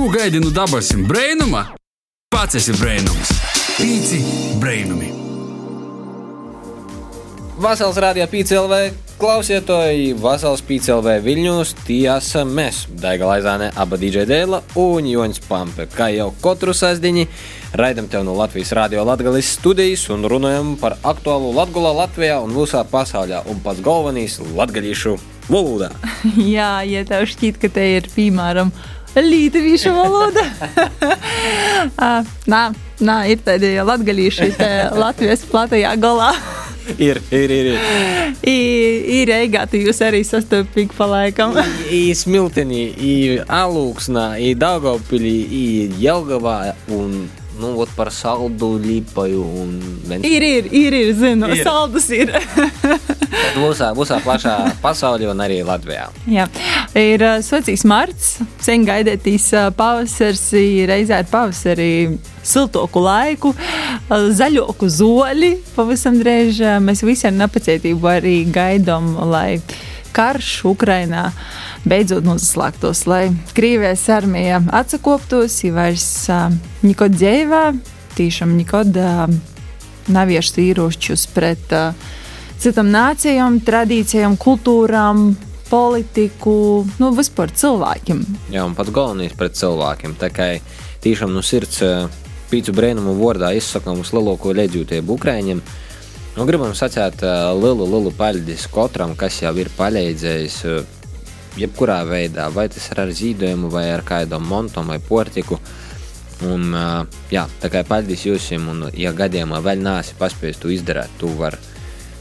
Ko gaidi no dabasim brainuma? Pats esi brainums. Pīci brainumi. Vasals rādījā PCLV klausietoji, Vasals PCLV Viļņos, tie esam mēs, Daiga Laizāne, aba DJ Dēla un Joņs Pampe. Kā jau katru sasdiņi, raidam tev no Latvijas Rādio Latgales studijas un runājam par aktuālu Latgulā Latvijā un visā pasaulē un pats galvenīs latgalīšu valodā. Jā, ja tev šķiet, ka te ir piemēram Latviešu valoda. Ah, nā, nā, ir tādi latgalīši Latvijas platajā galā. ir, ir, ir. ir. I, ir eigāti jūs arī sastopīgi pa laikam. I Smiltenī, i Alūksnā, i Daugavpilī, i Jelgavā un nu, ot par saldu līpaju un. Ir, ir, ir, ir zinu, Ir. ir. saldus ir. Visā, visā plašā pasaulē un arī Latvijā. Jā, ir uh, svecīgs marts, sen gaidītīs uh, pavasars, reizē ar pavasarī siltoku laiku, uh, zaļoku zoli. Pavisam drīz mēs visi ar nepacietību arī gaidām, lai karš Ukrainā beidzot noslēgtos, lai Krievijas armija atsakoptos, ja vairs uh, neko dzīvē, tiešām neko uh, naviešu īrošķus pret uh, citām nācijām, tradīcijām, kultūrām, politiku, nu, vispār cilvēkiem. Jā, un pats galvenais pret cilvēkiem. Tā kā tiešām no sirds eh, pīcu brēnumu vārdā izsakām uz lielāko leģitību Ukraiņiem. Nu, gribam sacīt lielu, lielu paļģis katram, kas jau ir palīdzējis jebkurā veidā, vai tas ir ar zīdojumu, vai ar kādam montam vai portiku. Un, jā, tā kā paļģis jums, un, ja gadījumā vēl nāsi paspējis to izdarīt, tu vari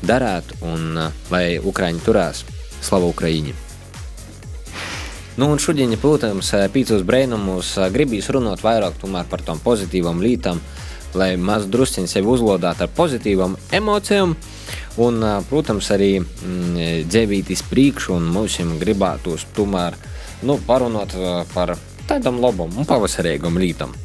darīt, un lai Ukraiņi turās, slavu Ukraiņi! Nu, un šodien, protams, pīcis brīnumus gribīs runāt vairāk par tām pozitīvām lietām, lai maz drusciņš sevi uzlodātu ar pozitīvām emocijām. Un, protams, arī mm, dzīvītis priekšu, un mums gribētos tomēr nu, parunāt par tādām labām un pavasarīgām lietām.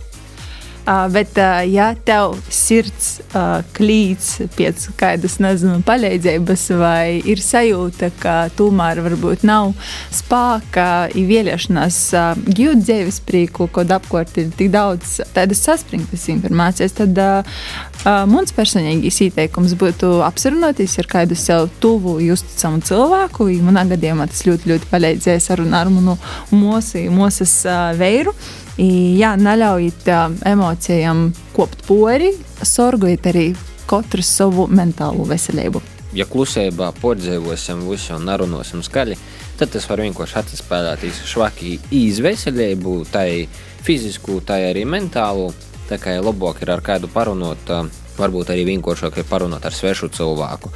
Uh, bet, uh, ja tev sirds uh, klīts pēc kādas, nezinu, palīdzības, vai ir sajūta, ka tomēr varbūt nav spēka, ir vēlēšanās uh, gūt dzīves prieku, kad apkārt ir tik daudz tādas saspringtas informācijas, tad uh, uh, mans personīgais ieteikums būtu apsarunāties ar kādu sev tuvu, uzticamu cilvēku. Manā gadījumā tas ļoti, ļoti palīdzēja sarunā ar manu mūsu, mūsas uh, veiru. I, jā, neļaujiet emocijām kopt pori, sorgojiet arī katru savu mentālo veselību. Ja klusībā pordzēvosim visu un nerunāsim skaļi, tad tas var vienkārši atspēlēties švaki izveselību, tai fizisku, tai arī mentālu. Tā kā ir labāk ir ar kādu parunot, varbūt arī vienkāršāk ir parunāt ar svešu cilvēku.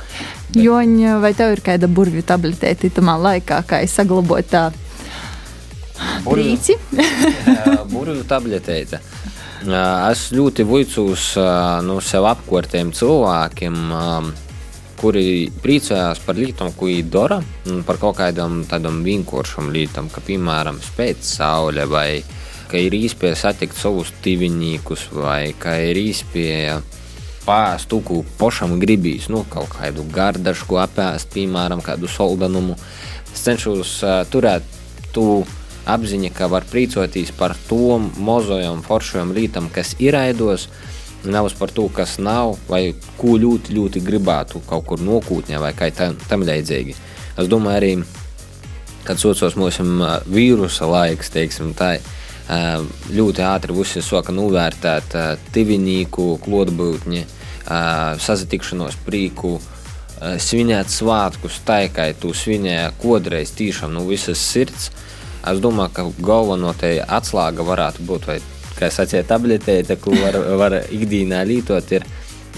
Bet- Joņa, vai tev ir kāda burvju tabletēta tamā laikā, kā es prīci? Burbuļu tabletēta. Es ļoti vicos no sev apkārtējiem cilvēkiem, kuri priecājās par lietām, ko viņi dara, un par kaut kādām tādām vienkāršām lietām, kā piemēram spēt saule, vai ka ir īspēja satikt savus tīviņīkus, vai ka ir īspēja pāriest to, ko pašam gribīs, nu, kaut kādu gardašu apēst, piemēram, kādu soldanumu. Es cenšos uh, turēt to apziņu, ka var priecāties par to mozojam, foršajam lītam, kas ir aidos, nevis par to, kas nav, vai ko ļoti, ļoti gribētu kaut kur nokūtņā vai kā tam, tam līdzīgi. Es domāju, arī, kad sociālos mūsu vīrusa laiks, teiksim, tā ļoti ātri visi sāka novērtēt ā, divinīku klotbūtni, sazatikšanos prīku, ā, svinēt svētkus, tā kā tu svinēji kodreiz tiešām no visas sirds. Es domāju, ka galvenā te atslēga varētu būt, vai kā sacīja tabletēta, ko var, var ikdienā lietot, ir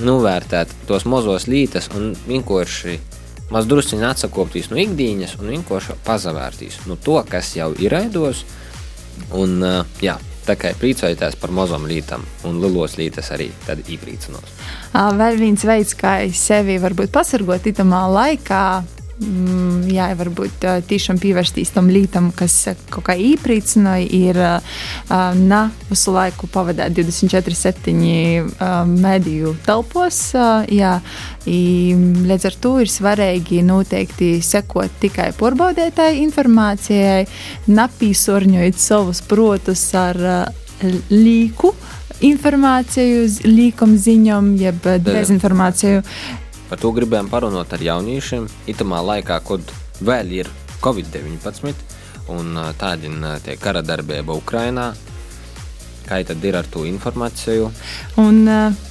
novērtēt tos mazos lītas un vienkārši maz drusciņi atsakopties no ikdienas un vienkārši pazavērtīs no to, kas jau ir aidos. Un, jā, tā kā priecājieties par mazām lietām, un lielos lietas arī tad īprīcinos. Vēl viens veids, kā sevi varbūt pasargot itamā laikā, jā, varbūt tiešām pievērsties tam lītam, kas kaut kā īprīcināja, ir na visu laiku pavadīt 24-7 mediju telpos. Jā, I, līdz ar to ir svarīgi noteikti sekot tikai porbaudētāji informācijai, napīsorņojot savus protus ar līku informāciju, līkumu ziņām, jeb dezinformāciju. Par to gribējām parunāt ar jauniešiem. Itamā laikā, kad vēl ir Covid-19 un tāda ir kara darbība Ukrajinā, kā tad ir ar to informāciju? Un, uh,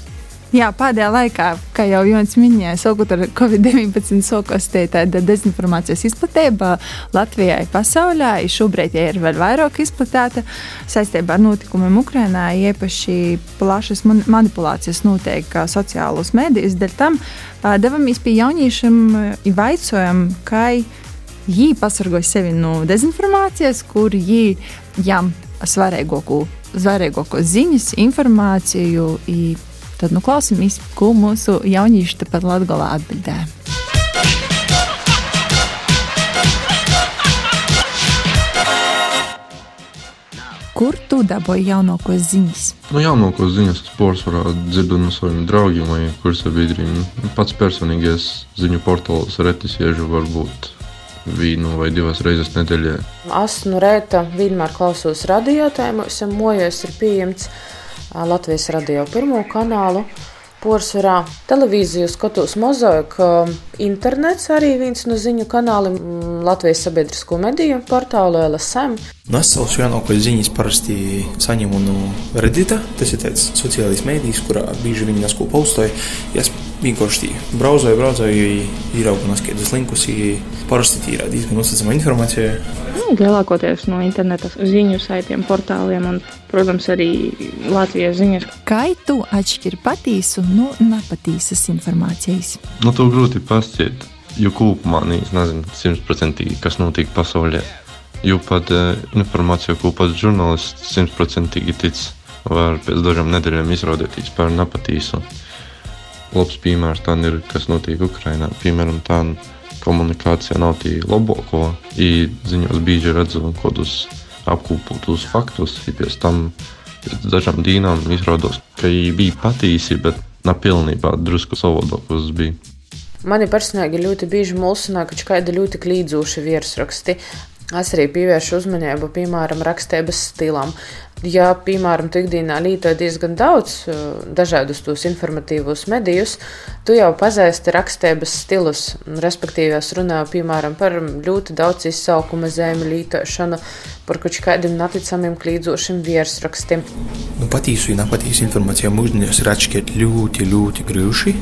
Jā, pēdējā laikā, kā jau Jons minēja, sākot ar Covid-19, sākās tāda dezinformācijas izplatība Latvijai pasaulē. Šobrīd ir vēl vairāk izplatīta saistībā ar notikumiem Ukrajinā. Īpaši plašas manipulācijas notiek sociālos mēdījos. Dēļ tam devamies pie jauniešiem un vaicojam, kā viņi pasargāja sevi no dezinformācijas, kur viņi jām svarīgāko, ziņas, informāciju. Tad nu, klausāmies, ko mūsu jaunieši tepat Latvijā atbildēja. Kur tu dabūji jaunākos ziņas? Nu, jaunākos ziņas es pārsvarā dzirdu no saviem draugiem vai kursabiedriem. Pats personīgais ziņu portāls retis iežu varbūt vienu vai divas reizes nedēļā. Asnu rēta vienmēr klausos radio, tēmos, mojos ir pieejams Latvijas radio pirmo kanālu. Porcelāna televīziju skatos mozaika, internets arī viens no ziņu kanāliem, Latvijas sabiedrisko mediju portālu LSM. Nu, es savus jaunākos ziņas parasti saņemu no Reddita. Tas ir tāds sociālais mēdījis, kurā bieži viņi nesko paustoja. Ja es vienkārši brauzoju, brauzoju, ieraugu noskaidrs linkus, parasti tī ir diezgan uzticama informācija. Nu, lielākoties no interneta ziņu saitiem, portāliem un, protams, arī Latvijas ziņas. Kā tu atšķiri patīsu no nepatīsas informācijas? Nu, to grūti pasciet, jo kopumā nezinu simtprocentīgi, kas notiek pasaulē. Jo pat uh, informācija, ko pats žurnālists simtprocentīgi tic, var pēc dažām nedēļām izrādīties par nepatīsu. Labs piemērs tam ir, kas notiek Ukrajinā. Piemēram, tādā komunikācija nav tī labāko. Ziņos bieži redzu kādus apkopot faktus, ja pēc tam pēc dažām dienām izrādās, ka viņi bija patīsi, bet ne pilnībā drusku savādākos bija. Mani personīgi ļoti bieži mulsina, ka kāda ļoti klīdzoša virsraksti. Es arī pievēršu uzmanību, piemēram, rakstības stilam ja, piemēram, tu ikdienā lieto diezgan daudz uh, dažādus tos informatīvos medijus, tu jau pazīsti rakstības stilus. Respektīvi, es runāju, piemēram, par ļoti daudz izsaukuma zemi lietošanu, par kaut kādiem neticamiem klīdzošiem virsrakstiem. Nu, patīsu, ja nepatīsu informāciju mūždienos ir atšķirt ļoti, ļoti grūti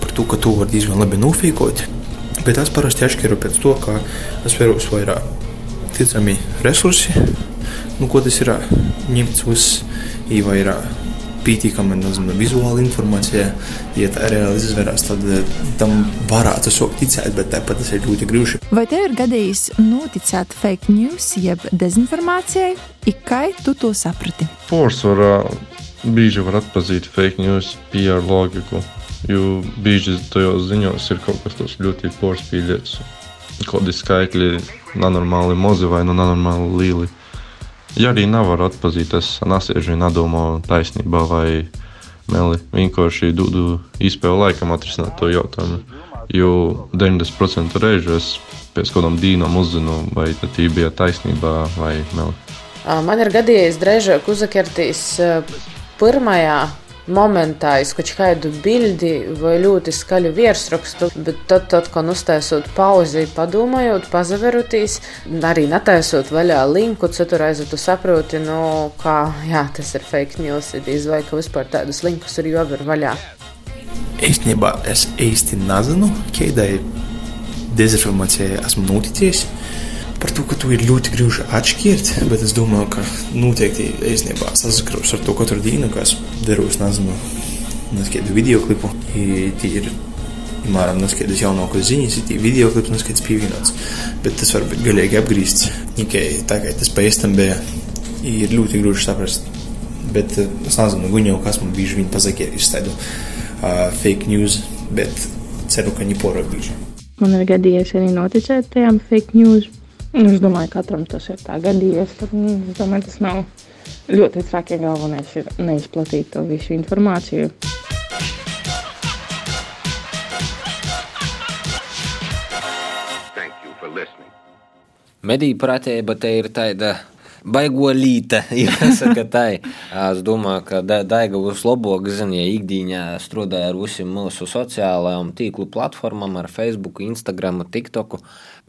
par to, ka to var diezgan labi nofīkot. Bet es parasti atšķiru pēc to, ka es vēros vairāk ticami resursi, nu, ko tas ir ņemts uz īva ir pītīkama nezinu, vizuāla informācija, ja tā reāli izvērās, tad tam varētu sākt ticēt, bet tāpat tas ir ļoti grūti. Vai tev ir gadījis noticēt fake news, jeb dezinformācijai, kā tu to saprati? Pārsvarā bieži var atpazīt fake news, PR loģiku, jo bieži tajos ziņos ir kaut kas tāds ļoti porspīļots. Kādi skaitļi nenormāli mazi vai nu nenormāli lieli. Ja arī nevar atpazīt, es nesēžu nedomāju taisnībā vai meli. Vienkārši dodu īspēju laikam atrisināt to jautājumu. Jo 90% reižu es pēc kādām dīnām uzzinu, vai tā bija taisnība vai meli. Man ir gadījies drēžāk uzakirtīs pirmajā momentā kaut kādu bildi vai ļoti skaļu virsrakstu, bet tad, tad kad uztaisot pauzi, padomājot, pazaverotīs, arī netaisot vaļā linku, citur aiziet, tu saproti, nu, kā, jā, tas ir fake news, vai ka vispār tādus linkus ir jāver vaļā. Īstenībā es īsti nezinu, kādai dezinformācijai esmu noticies par to, ka tu ir ļoti grūti atšķirt, bet es domāju, ka noteikti īstenībā saskaros ar to katru dienu, kas derūs, nezinu, neskaidu video klipu. Ir, piemēram, neskaidas jaunākos ziņas, ir video klips, neskaidas pievienots, bet tas var būt galīgi apgrīsts. Tikai tā kā tas pēc tam bija, ir ļoti grūti saprast. Bet es nezinu, guņau, kas man bieži vien pasakīja, ir tādu uh, fake news, bet ceru, ka porāk bieži. Man ir gadījies arī noticēt tajām fake news. Un Es domāju, ka katram tas ir tā gadījies. Tad, nu, es domāju, tas nav ļoti traki. Galvenais ir neizplatīt to visu informāciju. Mediju pratība te ir tāda. Baigolīte, jāsaka, tā. Es domāju, ka Da- Daiga būs labāk zina, ja ikdienā strādāja ar visiem mūsu sociālajām tīklu platformām, ar Facebook, Instagram, TikTok.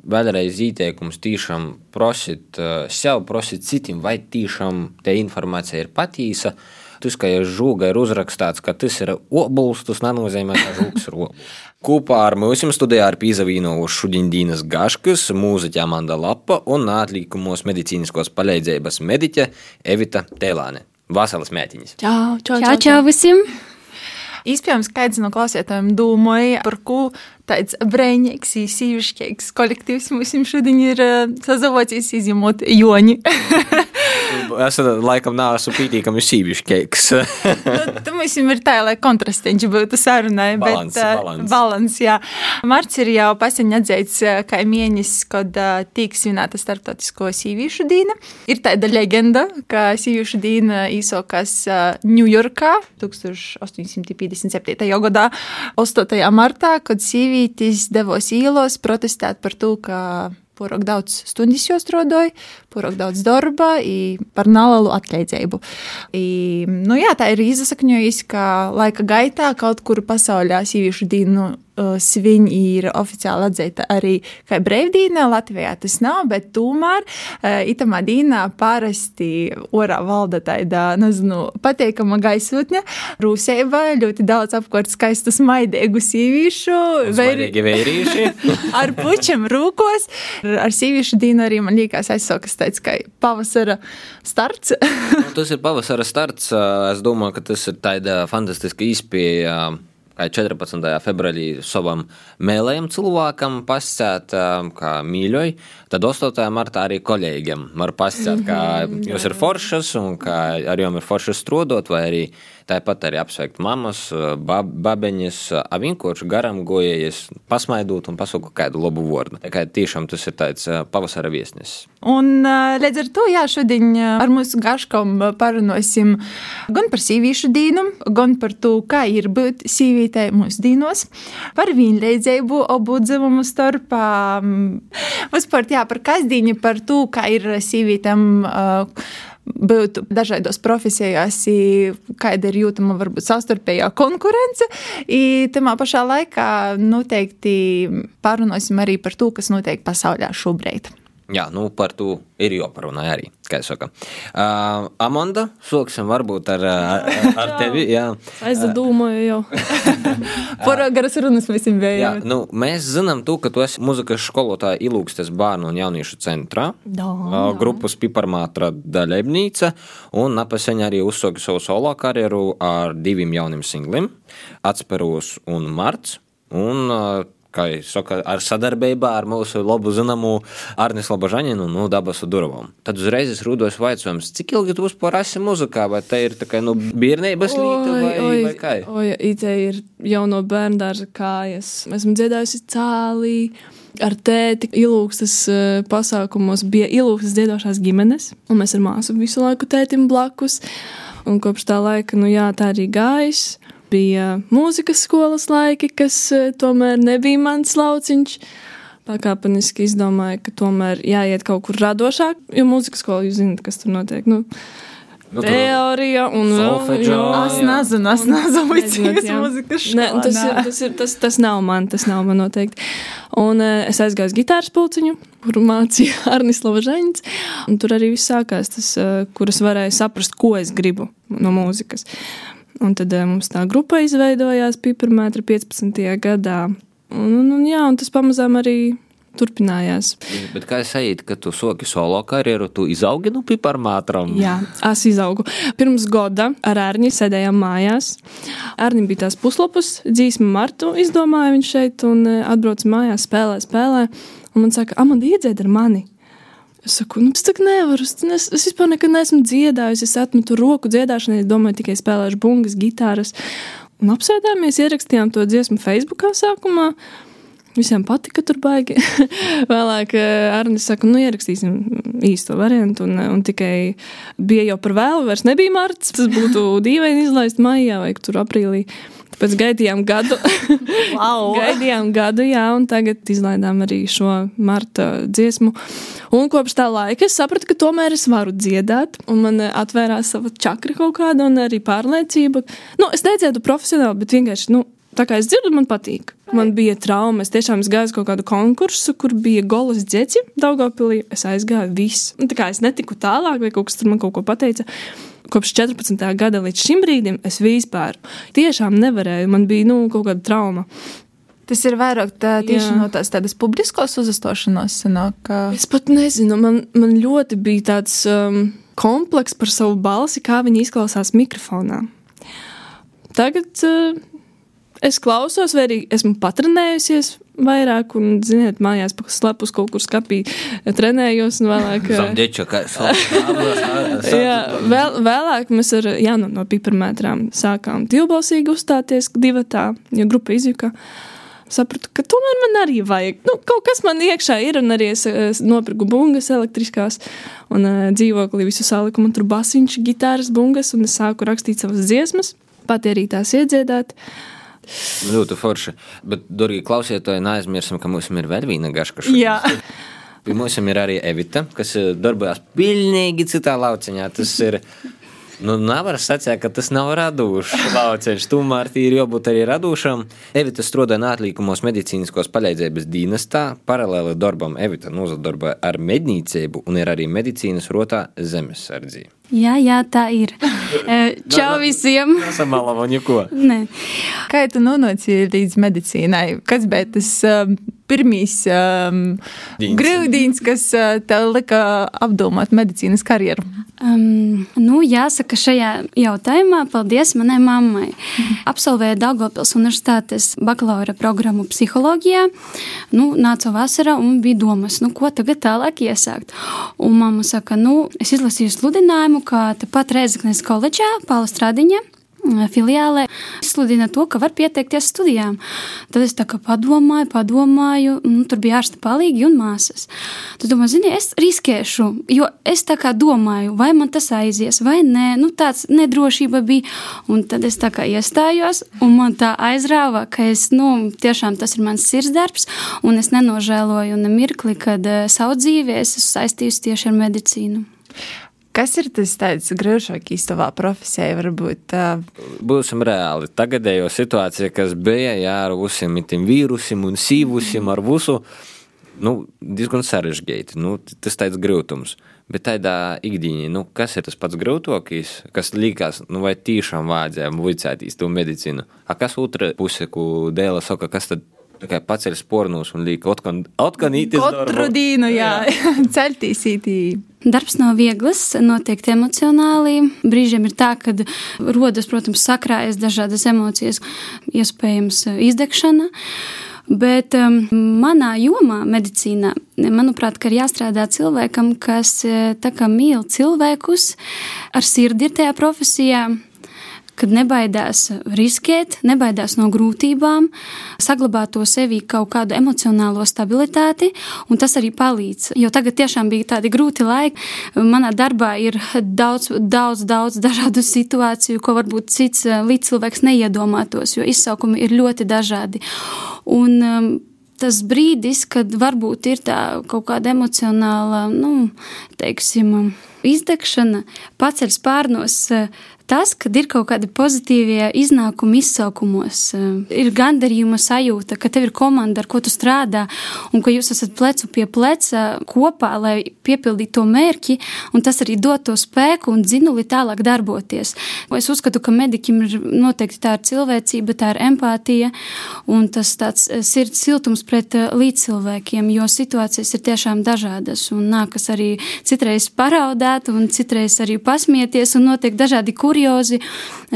Vēlreiz ieteikums tiešām prasīt eh, sev, prasīt citiem, vai tiešām tā informācija ir patīsa. Tas, ka ir žūga, ir uzrakstīts, ka tas ir obuls, tas nenozīmē, ka žūgs ir obuls. Kopā ar mums studijā ir pīzavīnojuši Šudiņdīnas Gaškas, mūziķa Amanda Lapa un atlīkumos medicīniskos palīdzības mediķe Evita Tēlāne. Vasaras mētiņas. Čau, čau, Čau, čau visiem! Iespējams, ka kāds no klausītājiem domāja, par ko tāds brīvīgs, sīvišķīgs kolektīvs mums šodien ir uh, sazavoties, izņemot Joni. Es laikam neesmu pītīkami sīvišķīgs. Tad mums ir tā, lai kontrastiņš būtu sarunai. Balans, bet, balans. balans, jā. Marts ir jau paseņ atzīts mēnesis, kad tiek svinēta starptautisko sīvīšu dīna. Ir tāda leģenda, ka sīvīšu dīna īsākās Ņujorkā 1857. gadā, 8. martā, kad sīvītis devos īlos protestēt par to, ka porok daudz stundas jau strādāja, porok daudz darba, par nalalu atleidzību. I, nu jā, tā ir izsakņojusi, ka laika gaitā kaut kur pasaulē sīviešu dienu svin ir oficiāli atzīta arī kā brīvdīna. Latvijā tas nav, bet tomēr itamā dīnā parasti orā valda tāda, nezinu, pateikama gaisotņa, rūsēba, ļoti daudz apkārt skaistu smaidīgu sīvīšu. Svarīgi vērīši. ar puķiem rūkos. Ar, sīvīšu dienu arī man liekas aizsākas tāds kā pavasara starts. Nu, tas ir pavasara starts. Es domāju, ka tas ir tāda fantastiska izpēja. Kā 14. februārī savam mēlējam cilvēkam pasakāt, kā mīļoju, tad 8. martā arī kolēģiem var pasakāt, ka jūs ir foršas un ka ar jums ir foršas strādāt, vai arī tāpat arī apsveikt mammas, bab, babeņas, vienkārši garam gojējies, pasmaidot un pasakot kādu labu vārdu. Tā kā tiešām tas ir tāds pavasara viesnesis. Un līdz ar to, jā, šodien ar mūsu gaškam ā, parunāsim gan par sīvīšu dīnu, gan par to, kā ir būt sīvītei mūsu dīnos, par vienlīdzību abu dzimumu starpā. mm, Vispār, jā, par kasdīņu, par to, kā ir sīvītam būt dažādos profesijās, kāda ir jūtama varbūt savstarpējā konkurence. I tamā pašā laikā noteikti pārunāsim arī par to, kas notiek pasaulē šobrīd. Jā, nu par to ir jāparunā arī. Jau uh, Amanda, sāksim varbūt ar, ar, ar tevi. Jā. Es domāju, jau Par garas runas mēs Jā, bijām. nu, mēs zinām, tu, ka tu esi muzikas skolotāja Ilūgstes bērnu un jauniešu centrā. Jā, uh, grupas Piparmātra daļebnīca un apaseņa arī uzsāka savu solo karjeru ar diviem jauniem singliem - Atsperos un Marts. Un, uh, kā jau saka, ar sadarbībā ar mūsu labu zināmu Arnis Labažaninu un nu, Dabasu Durovam. Tad uzreiz es rūdos vaicojums, cik ilgi tu vispār esi muzikā, vai tā ir tā kā nu, bērnības līta vai, vai kā? Oi, ideja ir jau no bērndārza kājas. Esmu dziedājusi cālī. Ar tēti ilūgstas eh, pasākumos bija ilūgstas dziedošās ģimenes, un mēs ar māsu visu laiku tētim blakus. Un kopš tā laika, nu jā, tā arī gājis. Bija mūzikas skolas laiki, kas eh, tomēr nebija mans lauciņš. Pakāpeniski izdomāju, ka tomēr jāiet kaut kur radošāk, jo mūzikas skolā jūs zināt, kas tur notiek. Nu, Nu, Teorija un vēl-. Es nezinu, es nezinu, cik mūzikas Nē, skolā, tas, ir, tas, ir, tas, tas nav man, tas nav man noteikti. Un uh, es aizgāju uz gitāras pulciņu, kur mācīja Arnis Lavažaņins. Un tur arī viss sākās, tas, uh, kur es varēju saprast, ko es gribu no mūzikas. Un tad uh, mums tā grupa izveidojās Piparmētra 15. gadā. Un, un, un, jā, un tas pamazām arī turpinājās. Bet kā es eju, ka tu soki solo karjeru, tu izaugi no piparmātram? Jā, es izaugu. Pirms gada ar Arni sēdējām mājās. Arnim bija tās puslapus, dzīsma Martu izdomāja viņš šeit un eh, atbrauca mājās, spēlē, spēlē. Un man saka, Amanda, iedzied ar mani. Es saku, nu, es tā nevaru. Es, es, es vispār nekad neesmu dziedājusi. Es atmetu roku dziedāšanai, es domāju, tikai spēlēšu bungas, gitāras. Un apsēdāmies, ierakstījām to dziesmu Facebookā sākumā. Visiem patika, tur baigi. Vēlāk Arnēs saka, nu, ierakstīsim īsto variantu. Un, un tikai bija jau par vēlu, vairs nebija marts. Tas būtu dīvaini izlaist maijā vai tur aprīlī. Tāpēc gaidījām gadu. Wow. gaidījām gadu, jā, un tagad izlaidām arī šo marta dziesmu. Un kopš tā laika es sapratu, ka tomēr es varu dziedāt, un man atvērās sava čakra kaut kāda, un arī pārliecība. Nu, es nedziedu profesionāli, bet vienkārši, nu, Tā kā es dzirdu, man patīk. Man bija trauma. Es tiešām gāju uz kaut kādu konkursu, kur bija golas dzeci, Daugopilī. Es aizgāju viss. Un tā kā es netiku tālāk, vai kaut kas tur man kaut ko pateica. Kopš 14. gada līdz šim brīdim es vispār tiešām nevarēju. Man bija nu, kaut kāda trauma. Tas ir vairāk tā, tieši Jā. no tās tādas publiskos uzstāšanās. Sanāk, ka... Es pat nezinu, man, man ļoti bija tāds um, komplekss par savu balsi, kā viņa izklausās mikrofonā. Tagad uh, es klausos, vai arī esmu patrenējusies vairāk, un, ziniet, mājās pa slepus kaut kur skapī trenējos, un vēlāk. uh, Samdeča, kā Jā, vēl, vēlāk mēs ar Jānu no piparmetrām sākām divbalsīgi uzstāties divatā, jo grupa izjuka. Sapratu, ka tomēr man arī vajag. Nu, kaut kas man iekšā ir, un arī es, es nopirku bungas elektriskās, un uh, dzīvoklī visu saliku. Man tur basiņš, gitāras, bungas, un es sāku rakstīt savas dziesmas, pati arī tās iedziedāt. Ļoti forši. Bet, darbie klausītāji, neaizmirsim, ka mums ir vēl viena gaška. Jā. Pie mums ir arī Evita, kas eh, darbojas pilnīgi citā lauciņā. Tas ir. Nu, nevar sacīt, ka tas nav radošs lauciņš. Tomēr ir jābūt arī radošam. Evita strādāja nātlīkumos medicīniskos palīdzības dienestā. Paralēli darbam Evita nozadarboja ar mednīcību un ir arī medicīnas rotā zemesardzība. Jā, jā, tā ir. Čau visiem! Samalavo neko. Nē. Kā tu nonāci līdz medicīnai? Kas bija tas um, pirmīs um, Dīns. grūdienis, kas uh, tev lika apdomāt medicīnas karjeru? Um, nu, jāsaka, šajā jautājumā paldies manai mammai. Absolvēju Daugopils Universitātes bakalaura programmu psiholoģijā. Nu, nāca vasara un bija domas, nu, ko tagad tālāk iesākt. Un mamma saka, nu, es izlasīju sludinājumu, ka tepat Reizeknes koledžā, Pāla Stradiņa filiālē izsludina to, ka var pieteikties studijām. Tad es tā kā padomāju, padomāju, nu, tur bija ārsta palīgi un māsas. Tad domāju, zini, es riskēšu, jo es tā kā domāju, vai man tas aizies, vai nē, nu tāds nedrošība bija. Un tad es tā kā iestājos, un man tā aizrāva, ka es, nu, tiešām tas ir mans sirdsdarbs, un es nenožēloju ne mirkli, kad savu dzīvi es esmu saistījusi tieši ar medicīnu. Kas ir tas tāds grūtākais tavā profesijā? Varbūt uh, Būsim reāli. Tagadējo situācija, kas bija jā, ar visiem tiem vīrusiem un sīvusiem, ar visu, nu, diezgan sarežģīti. Nu, tas tāds grūtums. Bet tādā ikdienā, nu, kas ir tas pats grūtākais, kas likās, nu, vai tiešām vajadzēja vicēties to medicīnu? A kas otra puse, ko dēla saka, kas tad tikai paceļ spornus un liek īstenībā? katru dienu, jā, ceļtīs ītī. Darbs nav viegls, noteikti emocionāli. Brīžiem ir tā, ka rodas, protams, sakrājas dažādas emocijas, iespējams, izdegšana. Bet um, manā jomā, medicīnā, manuprāt, ir jāstrādā cilvēkam, kas eh, tā kā mīl cilvēkus, ar sirdi ir tajā profesijā, kad nebaidās riskēt, nebaidās no grūtībām, saglabāt to sevī kaut kādu emocionālo stabilitāti, un tas arī palīdz. Jo tagad tiešām bija tādi grūti laiki. Manā darbā ir daudz, daudz, daudz dažādu situāciju, ko varbūt cits eh, līdzcilvēks neiedomātos, jo izsaukumi ir ļoti dažādi. Un, um, tas brīdis, kad varbūt ir tā kaut kāda emocionāla, nu, teiksim, izdegšana, paceļ spārnos eh, tas, kad ir kaut kādi pozitīvie iznākumi izsaukumos, eh, ir gandarījuma sajūta, ka tev ir komanda, ar ko tu strādā, un ka jūs esat plecu pie pleca kopā, lai piepildītu to mērķi, un tas arī dod to spēku un dzinuli tālāk darboties. Es uzskatu, ka mediķim ir noteikti tā ir cilvēcība, tā ir empātija, un tas tāds eh, sirds siltums pret eh, līdzcilvēkiem, jo situācijas ir tiešām dažādas, un nākas arī citreiz paraudāt, un citreiz arī pasmieties, un notiek dažādi curiosi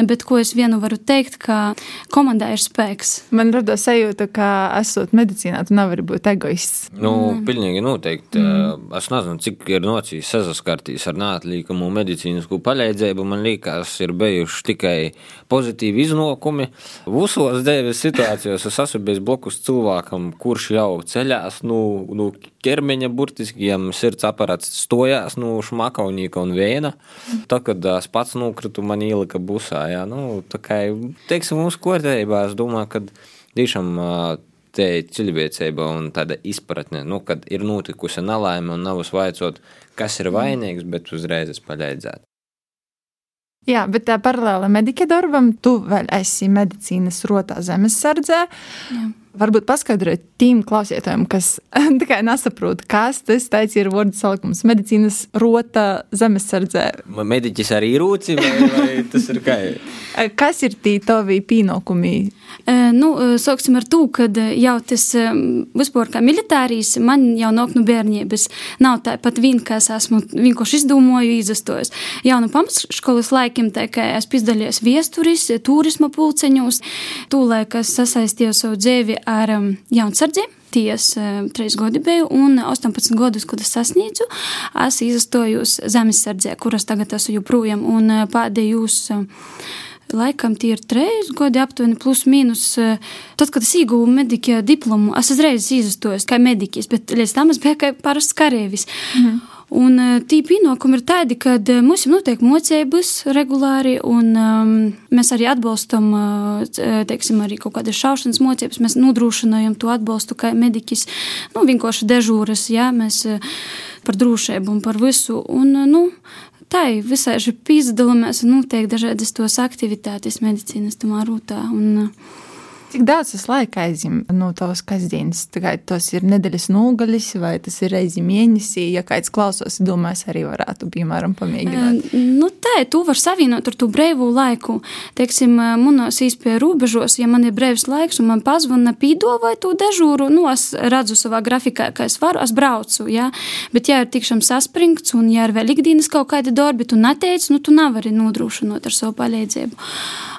bet ko es vienu varu teikt, ka komandai ir spēks. Man radās sajūta, ka esot medicīnā, tu nevari būt egoists. Nu, mm. pilnīgi noteikti. Mm. Es nezinu, cik ir nocīs saskartīs ar nātlīkumu medicīnisku palīdzību. Man liekas, ir bijuši tikai pozitīvi iznākumi. Visos dzīves situācijās es esmu bijis blakus cilvēkam, kurš jau ceļās nu, nu ķermeņa burtiski, ja sirds aparāts stojās no nu, šmakaunīka un viena. Tad, kad es pats nokritu, man ielika busā. Jā, nu, tā kā, teiksim, mūsu kārtībā, es domāju, ka tiešām te cilvēcība un tāda izpratne, nu, kad ir notikusi nelaime un nav uzvaicot, kas ir vainīgs, bet uzreiz es palīdzētu. Jā, bet tā paralēli medika darbam, tu vēl esi medicīnas rotā zemesardzē. Jā. Varbūt paskaidrojiet tiem klausītājiem, kas tikai nesaprot, kas tas ir vārdu salikums. Medicīnas rota zemesardzē. Mediķis arī rūci, vai, vai tas ir kā? kas ir tie tavi pienākumi? Nu, sāksim ar to, ka jau tas vispār kā militārijas man jau nāk no bērnības. Nav tā pat vien, ka es esmu vienkārši izdomāju, izastojos. Jau no pamatskolas laikiem, tā kā es piedalījos viesturis, turisma pulceņos, tūlēk es sasaistīju savu dzīvi ar jaunsardzi. Ties uh, trīs gadi biju, un 18 gadus, kad es sasniedzu, es izastojos zemesardzē, kuras tagad esmu joprojām, un pēdējos. Uh, Laikam tie ir trīs gadi, aptuveni plus mīnus. Tad, kad es ieguvu mediķa diplomu, es uzreiz izstojos kā mediķis, bet līdz tam es biju kā parasts karavīrs. Mhm. Un tī pienākumi ir tādi, ka mums ir notiek mocības regulāri, un um, mēs arī atbalstam, teiksim, arī kaut kādas šaušanas mocības. Mēs nodrošinājam to atbalstu kā mediķis, nu, vienkārši dežūras, jā, mēs par drošību un par visu. Un, nu, tā ir visai šī pizdalāmies un notiek dažādas tos aktivitātes medicīnas tamā rūtā. Un, Cik daudz tas laika aizņem no tavas kasdienas? Tas ir nedēļas nogalis, vai tas ir reizi mēnesī? Ja kāds klausās, domās, arī varētu, piemēram, pamēģināt. Nu, tā, tu vari savienot ar to brīvu laiku. Teiksim, manos īspēja robežos, ja man ir brīvs laiks un man pazvana pīdo vai tu dežūru, nu, es redzu savā grafikā, ka es varu, es braucu, jā. Bet, ja ir tikšām saspringts un ja ir vēl ikdienas kaut kādi darbi, tu neteici, nu, tu nevari nodrošinot ar savu palīdzību.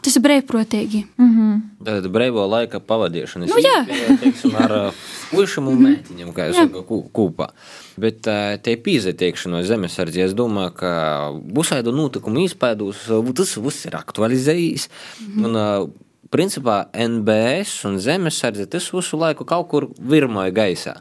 Tas ir brīvprātīgi. Mm -hmm. Tad brīvo laika pavadīšana. Nu, jā, teiksim, ar puišiem un mētiņiem, kā jau saka, kūpā. Bet te pīzetiekšanos zemesardzi, es domāju, ka busaidu notikumu izpēdus, tas viss ir aktualizējis. Mm -hmm. Un, principā NBS un zemesardze tas visu laiku kaut kur virmoja gaisā.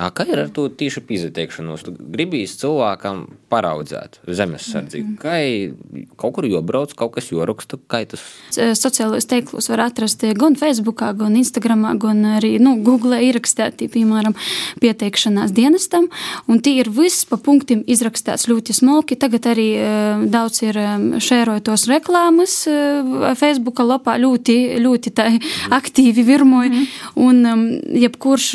Kā ir ar to tīšu pīzeteikšanos? Gribīs cilvēkam paraudzēt zemesardzi. Mm -hmm. Kā kaut kur jobrauc, kaut kas joraksta, kā tas? Sociālajos teiklus var atrast gan Facebookā, gan Instagramā, gan arī, nu, Google ierakstēti, piemēram, pieteikšanās dienestam. Un tie ir viss pa punktiem izrakstāts ļoti smalki. Tagad arī uh, daudz ir šērojotos reklāmas uh, Facebooka lopā ļoti, ļoti aktīvi virmoja. Mm -hmm. Un jebkurš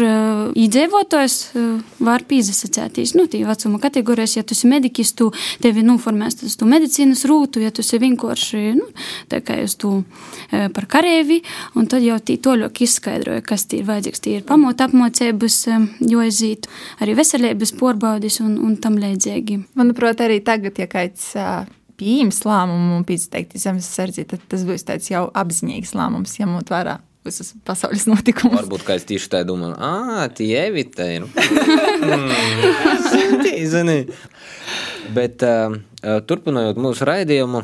iedzīvotājs kas var pīzasacētīs. Nu, tī vecuma kategorijas, ja tu esi mediķis, tu tevi noformēs uz tu medicīnas rūtu, ja tu esi vienkārši, nu, tā kā uz tu par karēvi, un tad jau tī toļok izskaidroja, kas tī ir vajadzīgs. Tī ir pamota apmocības, jo aizītu, arī veselības porbaudis un, un tam līdzīgi. Manuprāt, arī tagad, ja kāds pieņems lēmumu un pieteikti zemes sardzi, tad tas būs tāds jau apziņīgs lēmums, ņemot vērā visas pasaules notikumus. Varbūt kāds tieši tā domā, ah, tie evitē. Nu. Zini. Bet uh, turpinot mūsu raidījumu,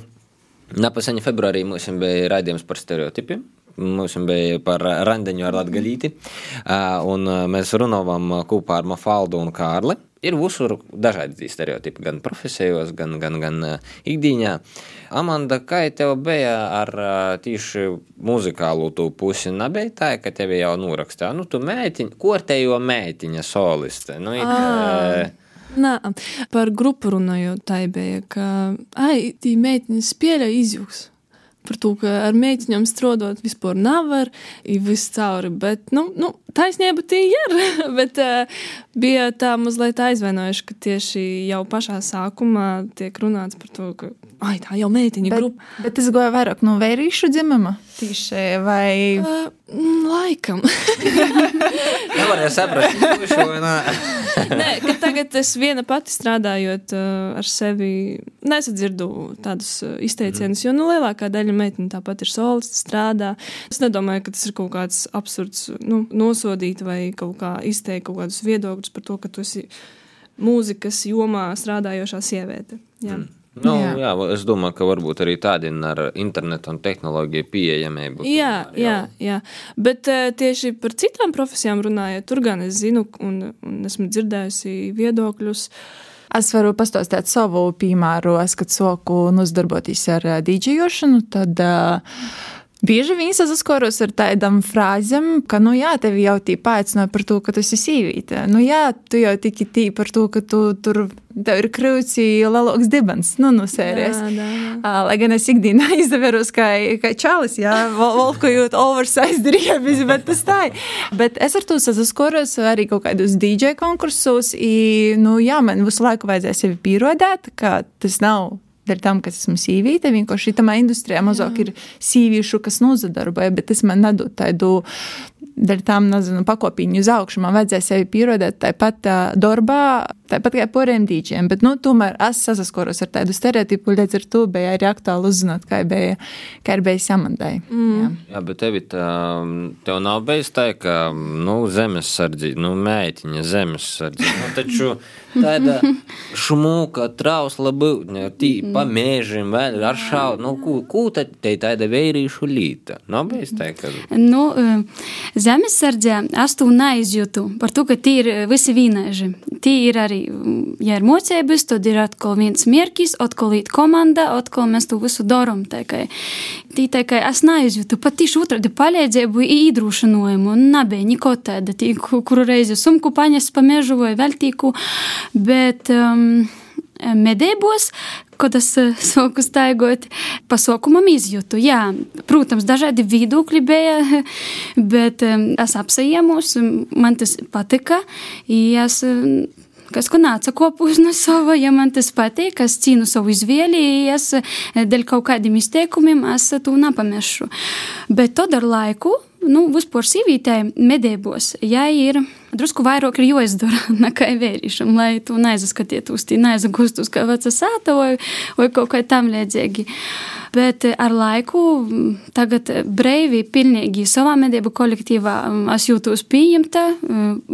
Napasaņa februārī mums bija raidījums par stereotipiem. Mums bija par randiņu ar latgaļīti, un mēs runājām kopā ar Mafaldu un Kārli. Ir visur dažādi stereotipi, gan profesijos, gan, gan, gan ikdienā. Amanda, kā tev bija ar tieši muzikālu tu pusi? Nebija tā, ka tev jau nurakstīja, nu, tu mētiņa, kortējo mētiņa soliste. Nu, it, ah. Nā, par grupu runājot, tā bija, ka, ai, tī meitiņas pieļauj izjūgs par to, ka ar mēģinājumu strādāt vispār nevar, ir viss cauri. Bet, nu, nu taisnība tī ir. bet uh, bija tā mazliet aizvainojuši, ka tieši jau pašā sākumā tiek runāts par to, ka ai, tā jau meitiņa Bet, grupa. bet tas goja vairāk no vērīšu dzimuma tieši vai. Uh, laikam. Nevarēja saprast, kurš vai nē. Nē, ka tagad es viena pati strādājot uh, ar sevi, nesadzirdu tādus uh, izteicienus, jo nu, lielākā daļa meitene tāpat ir solisti, strādā. Es nedomāju, ka tas ir kaut kāds absurds, nu, nosodīt vai kaut kā izteikt kaut kādus viedokļus par to, ka tu esi mūzikas jomā strādājošā sieviete. Jā. Mm. Nu, jā. jā, es domāju, ka varbūt arī tādi ar internetu un tehnoloģiju pieejamību. Jā, jā, jā. Bet uh, tieši par citām profesijām runājot, tur gan es zinu un, un esmu dzirdējusi viedokļus. Es varu pastāstīt savu piemēru, es, kad soku uzdarboties ar uh, dīdžejošanu, tad uh, Bieži vien saskaros ar tādām frāzēm, ka, nu, jā, tevi jau tī paaicināja par to, ka tu esi sīvīte. Nu, jā, tu jau tiki tī par to, ka tu tur tev ir krūts lielāks dibens, nu, no sērijas. Lai gan es ikdienā izdeveros kā, kā čalis, jā, valkojot oversize driebis, bet tas tā ir. Bet es ar to saskaros arī kaut kādos DJ konkursos, i, nu, jā, man visu laiku vajadzēja sevi pierodēt, ka tas nav dēļ tam, ka esmu sīvīte. Vienkārši tamā industrijā mazāk Jā. ir sīvīšu, kas nozadarboja, bet tas man nedod tādu dēļ tam, nezinu, pakopīņu uz augšu. Man vajadzēja sevi pierodēt tāpat uh, darbā, tāpat kā poriem dīķiem. Bet, nu, tomēr es saskaros ar tādu stereotipu, līdz ar to bija arī aktuāli uzzināt, kā bija, kā bijis samandai. Mm. Jā. Jā, bet tevi tā, tev nav bijis tā, ka, nu, zemesardzi, nu, mētiņa zemesardzi. Nu, taču tāda šumuka, trausla būtne, tī pa mēžim, vēl ar šau, nu, ko tad te tāda vērīšu līta? Nav bijis tā, ka... Nu, zemesardzē es to neizjūtu par to, ka tie ir visi vīnēži. Tie ir arī, ja ir mocības, tad ir atkal viens mierkis, atkal ir komanda, atkal mēs to visu daram. Tī tikai es neizjūtu pat tieši otrādi palīdzību, īdrūšanojumu, un nebija neko tāda, tī, kuru reizi sumku paņes pa mežu vai veltīku, bet um, medībos, kad es sāku staigot, pasaukumam izjūtu. Jā, protams, dažādi viedokļi bija, bet es apsajēmus, man tas patika. Es kas nāca kopūs no sava, ja man tas patīk, es cīnu savu izvēli, es dēļ kaut kādiem izteikumiem es to nepamešu. Bet to ar laiku nu, vispār sīvītē medībos, ja ir drusku vairāk ir jāizdara nekā vērīšam, lai tu neaizskatietos, tī neaizgustus kā veca sāta vai, vai kaut kā tam līdzīgi. Bet ar laiku tagad brīvi, pilnīgi savā medību kolektīvā es jūtos pieņemta,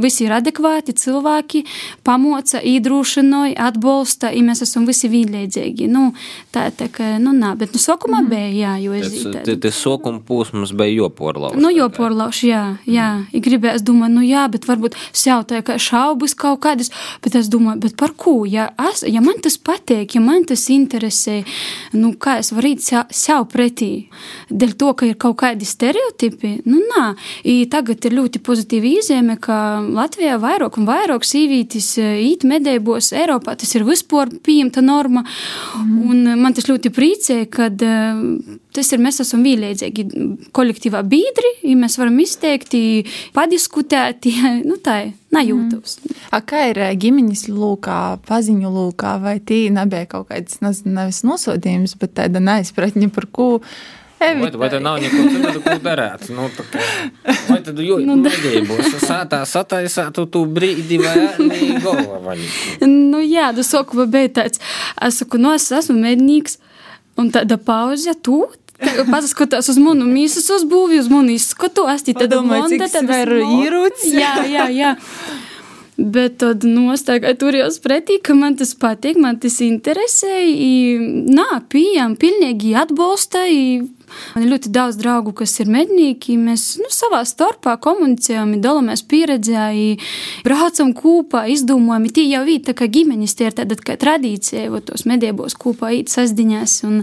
visi ir adekvāti cilvēki, pamoca, īdrūšanoja, atbalsta, ja mēs esam visi vienlīdzīgi. Nu, tā, tā kā, nu, nā, bet nu, sokumā mm. bija, jā, jo es zinu. Tas sokuma posms bija joporlauši. Nu, joporlauši, jā, jā. Mm. Gribēju, es domāju, nu jā, bet varbūt sjautāju, ka šaubas kaut kādas, bet es domāju, bet par ko? Ja, es, ja man tas patīk, ja man tas interesē, nu, kā es varu īt sev pretī. Dēļ to, ka ir kaut kādi stereotipi, nu nā. I tagad ir ļoti pozitīva izēme, ka Latvijā vairāk un vairāk sīvītis īt medībos Eiropā. Tas ir vispār pieņemta norma. Mm. Un man tas ļoti priecē, kad tas ir mēs esam vienlīdzīgi kolektīvā biedri, ja mēs varam izteikt, padiskutēt, nu tā ir nejūtos. Mm. A, kā ir ģimenes lūkā, paziņu lūkā, vai tī nebija kaut kāds, nevis nosodījums, bet tāda neizpratņa par ko? Vai, vai tad nav neko citu, ko darīt? Nu, kā, vai tad jūs nu, nedēļos sātā sataisātu tu brīdi vai arī galva? Nu jā, tu saku, vai bija tāds, es saku, nu es esmu mednīgs, un tāda pauze, tu Paskatās uz manu mīsas uzbūvi, uz manu izskatu, es tad domāju, cik tas ir īrūts. Jā, jā, jā. Bet tad nostāja turējos pretī, ka man tas patīk, man tas interesē. Nā, pieejam, pilnīgi atbalsta. Man ir ļoti daudz draugu, kas ir mednieki. Mēs nu, savā starpā komunicējam, dalāmies pieredzē, braucam kopā, izdomājam. Tie jau ir tā kā ģimenes, tie ir tāda kā tradīcija, jo tos medībos kopā īt sasdiņās. Un,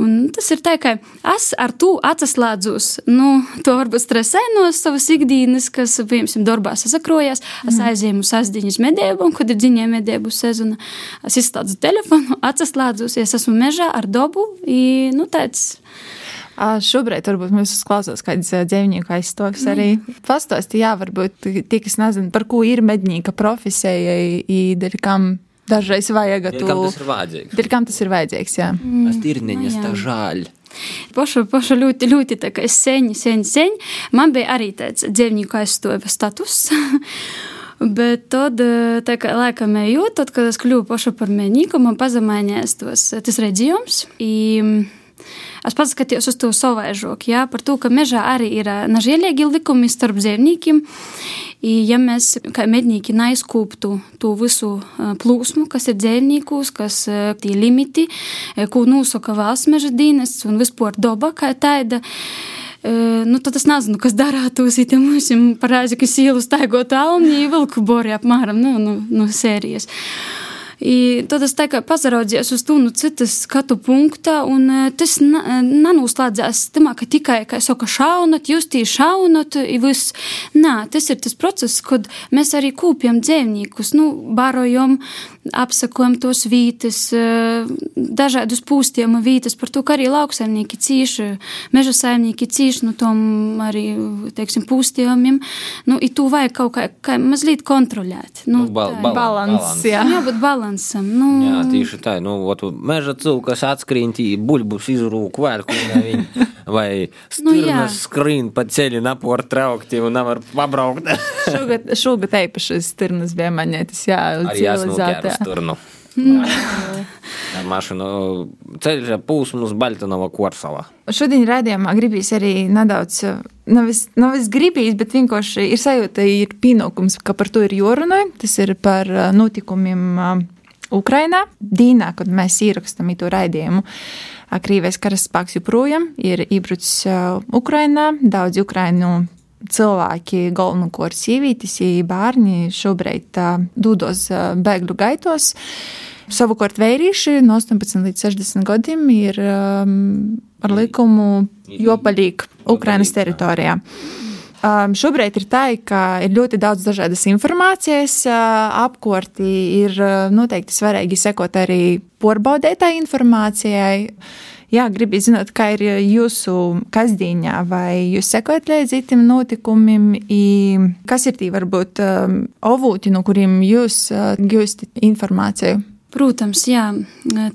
Un tas ir tā, ka es ar to atsaslēdzos, nu, to varbūt stresēju no savas ikdienas, kas, piemēram, darbā sasakrojas. Es mm. aizēju sasdiņas medību, un, kad ir dziņē medību sezona, es izslēdzu telefonu, atsaslēdzos, ja es esmu mežā ar dabu, i, nu, tāds. Šobrīd varbūt mums klausās kāds dzīvnieku aizstāvis arī. Pastāsti, jā, varbūt tie, kas nezina, par ko ir mednieka profesija, īderi, kam dažreiz vajag Dēļ kam tas ir vajadzīgs? Dēļ kam tas ir vajadzīgs, jā. Mm, Tas tirniņas jā. tā žāļ. Pošu, pošu ļoti, ļoti tā kā sen, sen, sen. Man bija arī tāds dzīvnieku aizstāvja status. Bet tad, eh, kā laikam ejot, tad, kad es kļuvu pašu par mēnīku, man pazemainījās tos, tas redzījums. I, Es pats skatījos uz to savaižoku, jā, par to, ka mežā arī ir ā, nažēlīgi likumi starp dzīvniekiem. I, ja mēs kā mednieki neizkūptu to visu plūsmu, kas ir dzīvniekus, kas tie limiti, ko nosaka valsts meža dienests un vispār daba kā tāda. Nu, tad es nezinu, kas darātos, ja mums ir parādīts, ka sīlu staigot alni, vilku bori apmēram nu, nu, no sērijas. I tad es tā kā pazaraudzījos uz to no citas skatu punkta, un eh, tas nenoslēdzās tamā, ka tikai, kā es saku, šaunot, justī šaunot, i viss. Nā, tas ir tas process, kad mēs arī kūpjam dzēvniekus, nu, barojam, apsakojam tos vītas, eh, dažādus pūstiem vītas, par to, ka arī lauksaimnieki cīši, meža saimnieki cīši no tom arī, teiksim, pūstījumiem. Nu, i to vajag kaut kā, kā mazliet kontrolēt. Nu, Nu, bal- Balans, balans. jā. Jābūt balansam. Nu, Jā, tieši tā. Nu, ot, meža cilvēks atskrīnti, buļbuļs izrūk vērku, viņi, vai Nu, stirnas skrīn pa ceļu napor traukti un nevar pabraukt. Šogad, šogad īpaši stirnas bija maņētas, jā, civilizētā. sturnu. Ar mašīnu ceļš pūsmu uz Baltanova Korsala. Šodien raidījumā gribīs arī nedaudz, nevis, nevis gribīs, bet vienkārši ir sajūta, ir pienākums, ka par to ir jārunā. Tas ir par ā, notikumiem ā, Ukrainā. Dīnā, kad mēs ierakstām to raidījumu, ā, Krīvijas karaspēks joprojām ir iebrucis ā, Ukrainā. Daudz Ukrainu cilvēki, galvenokārt sievietes, bērni šobrīd ā, dodas ā, bēgļu gaitos. Savukārt vērīši no 18 līdz 60 gadiem ir um, ar likumu jopalīgi Ukrainas teritorijā. Um, šobrīd ir tā, ka ir ļoti daudz dažādas informācijas uh, apkārtī. Ir uh, noteikti svarīgi sekot arī porbaudētai informācijai. Jā, gribu zināt, kā ir jūsu kasdienā, vai jūs sekojat līdzi tiem notikumiem, i kas ir tie varbūt um, avūti, no kuriem jūs uh, gūstat informāciju. Protams, jā,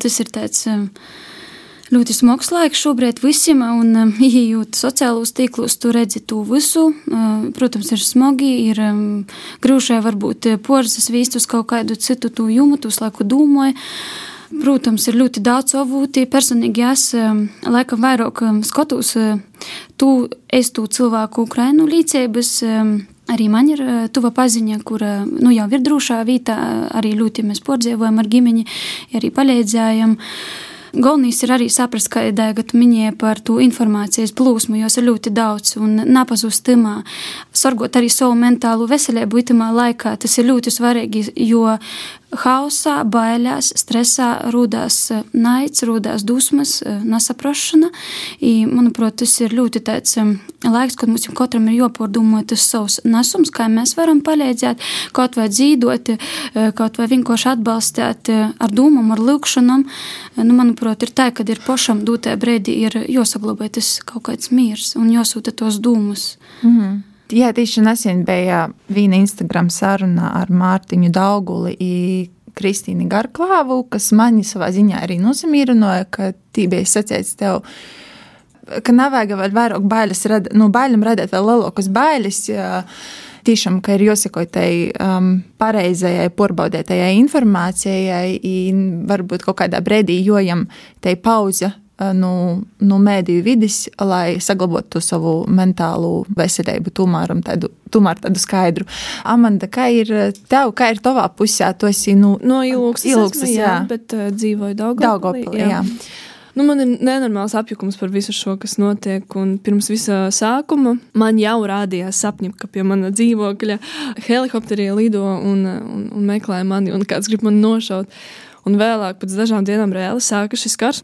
tas ir tāds um, ļoti smags laiks šobrīd visiem, un um, ieejot sociālos tīklos, tu redzi to visu. Uh, Protams, ir smagi, ir um, grūšai varbūt porzas vīst uz kaut kādu citu to tos laiku domāju. Protams, ir ļoti daudz avūti. Personīgi es um, laikam vairāk skatos uh, tu, es tu cilvēku Ukrainu līdzības. Arī man ir uh, tuva paziņa, kur uh, nu, jau ir drošā vietā. Arī ļoti mēs pordzēvojam ar ģimeni, arī palīdzējam. Galvenais ir arī saprast, ka Dēgat minēja par to informācijas plūsmu, jo ir ļoti daudz un napazust timā. Sorgot arī savu mentālo veselību itamā laikā, tas ir ļoti svarīgi, jo hausā, bailēs, stresā rūdās naids, rūdās dusmas, nesaprašana. I, manuprāt, tas ir ļoti tāds laiks, kad mums katram ir jāpārdomā tas savs nesums, kā mēs varam palīdzēt, kaut vai dzīvot, kaut vai vienkārši atbalstīt ar domām, ar lūkšanām. Nu, manuprāt, ir tā, ka ir pašam dūtē brīdī ir jāsaglabā tas kaut kāds miers un jāsūta tos dūmus. Mm -hmm. Jā, tieši nesen bija viena Instagram saruna ar Mārtiņu Dauguli Kristīnu Garklāvu, kas mani savā ziņā arī nosamierināja, ka tī bija sacīts tev, ka nevajag vēl vairāk bailes, rad, nu, bailēm radīt vēl lielākas bailes. Jā. Tiešām, ka ir jāsako tai um, pareizajai, porbaudētajai informācijai, un varbūt kaut kādā brīdī jojam tai pauze no, no mēdīju vidas, lai saglabātu savu mentālo veselību, tomēr tādu, tomēr tādu skaidru. Amanda, kā ir tev, kā ir tavā pusē? Tu esi nu, no ilūkstas esmu, jā, jā. bet uh, dzīvoju Daugavpilī. Daugavpilī, jā. Nu, man ir nenormāls apjukums par visu šo, kas notiek. Un pirms visa sākuma man jau rādījās sapņi, ka pie mana dzīvokļa helikopterī lido un, un, un meklē mani, un kāds grib mani nošaut. Un vēlāk, pēc dažām dienām, reāli sāka šis karš.